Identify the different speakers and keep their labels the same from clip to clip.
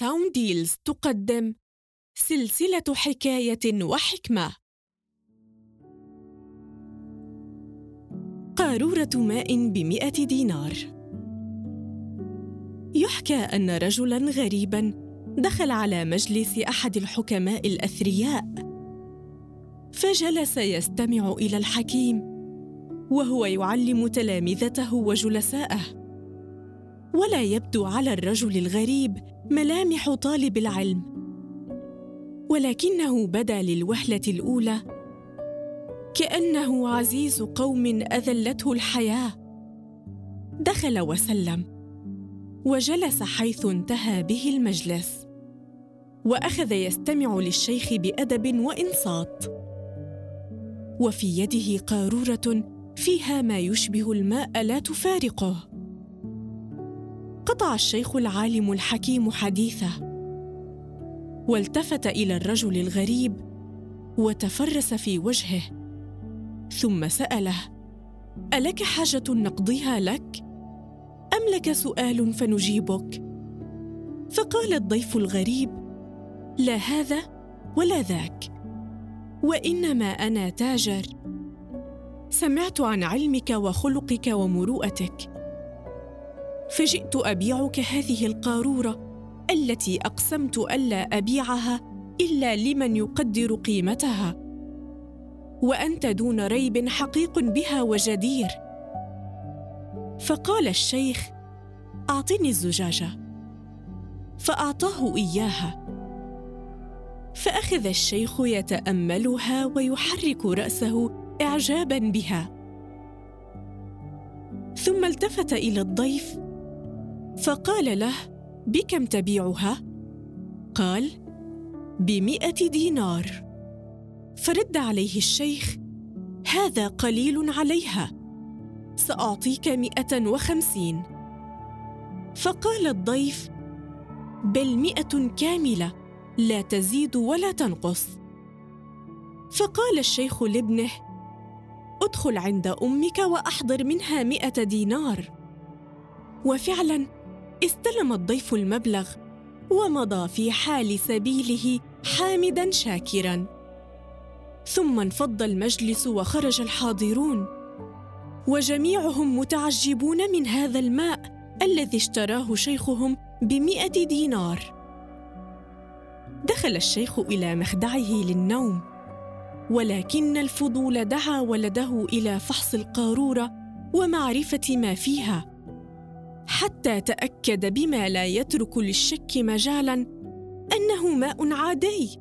Speaker 1: ساوند ديلز تقدم سلسلة حكاية وحكمة. قارورة ماء بمئة دينار. يحكى أن رجلاً غريباً دخل على مجلس أحد الحكماء الأثرياء. فجلس يستمع إلى الحكيم وهو يعلم تلامذته وجلساءه. ولا يبدو على الرجل الغريب ملامح طالب العلم. ولكنه بدا للوهلة الأولى. كأنه عزيز قوم أذلته الحياة. دخل وسلم. وجلس حيث انتهى به المجلس. وأخذ يستمع للشيخ بأدب وإنصات. وفي يده قارورة فيها ما يشبه الماء لا تفارقه. قطع الشيخ العالم الحكيم حديثه والتفت إلى الرجل الغريب وتفرس في وجهه ثم سأله ألك حاجة نقضيها لك؟ أم لك سؤال فنجيبك؟ فقال الضيف الغريب لا هذا ولا ذاك وإنما أنا تاجر. سمعت عن علمك وخلقك ومروءتك فجئت أبيعك هذه القارورة التي أقسمت ألا أبيعها إلا لمن يقدر قيمتها. وأنت دون ريب حقيق بها وجدير. فقال الشيخ أعطني الزجاجة. فأعطاه إياها. فأخذ الشيخ يتأملها ويحرك رأسه اعجابا بها. ثم التفت إلى الضيف فقال له بكم تبيعها؟ قال بمئة دينار. فرد عليه الشيخ هذا قليل عليها سأعطيك مئة وخمسين. فقال الضيف بل مئة كاملة لا تزيد ولا تنقص. فقال الشيخ لابنه ادخل عند أمك وأحضر منها مئة دينار. وفعلا استلم الضيف المبلغ ومضى في حال سبيله حامدا شاكرا. ثم انفض المجلس وخرج الحاضرون. وجميعهم متعجبون من هذا الماء الذي اشتراه شيخهم بمئة دينار. دخل الشيخ إلى مخدعه للنوم. ولكن الفضول دعا ولده إلى فحص القارورة ومعرفة ما فيها. حتى تأكد بما لا يترك للشك مجالا أنه ماء عادي.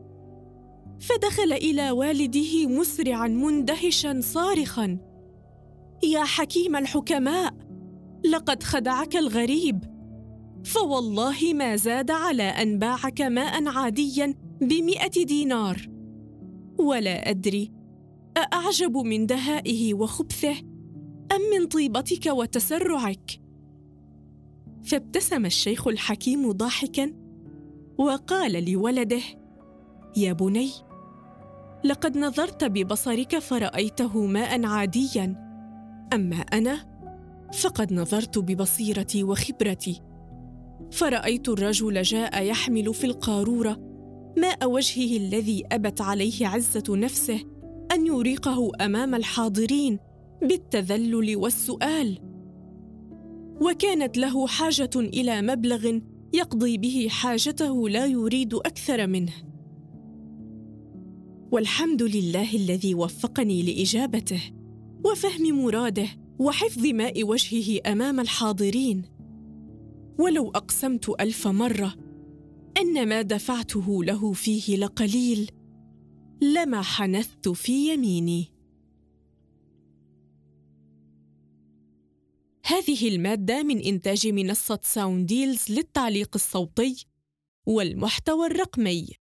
Speaker 1: فدخل إلى والده مسرعا مندهشا صارخا. يا حكيم الحكماء لقد خدعك الغريب. فوالله ما زاد على أن باعك ماء عاديا بمئة دينار. ولا أدري أأعجب من دهائه وخبثه أم من طيبتك وتسرعك؟ فابتسم الشيخ الحكيم ضاحكا وقال لولده يا بني لقد نظرت ببصرك فرأيته ماء عاديا أما أنا فقد نظرت ببصيرتي وخبرتي. فرأيت الرجل جاء يحمل في القارورة ماء وجهه الذي أبت عليه عزة نفسه أن يريقه أمام الحاضرين بالتذلل والسؤال. وكانت له حاجة إلى مبلغ يقضي به حاجته لا يريد أكثر منه. والحمد لله الذي وفقني لإجابته وفهم مراده وحفظ ماء وجهه أمام الحاضرين. ولو أقسمت ألف مرة أن ما دفعته له فيه لقليل لما حنثت في يميني. هذه المادة من إنتاج منصة ساوند ديلز للتعليق الصوتي والمحتوى الرقمي.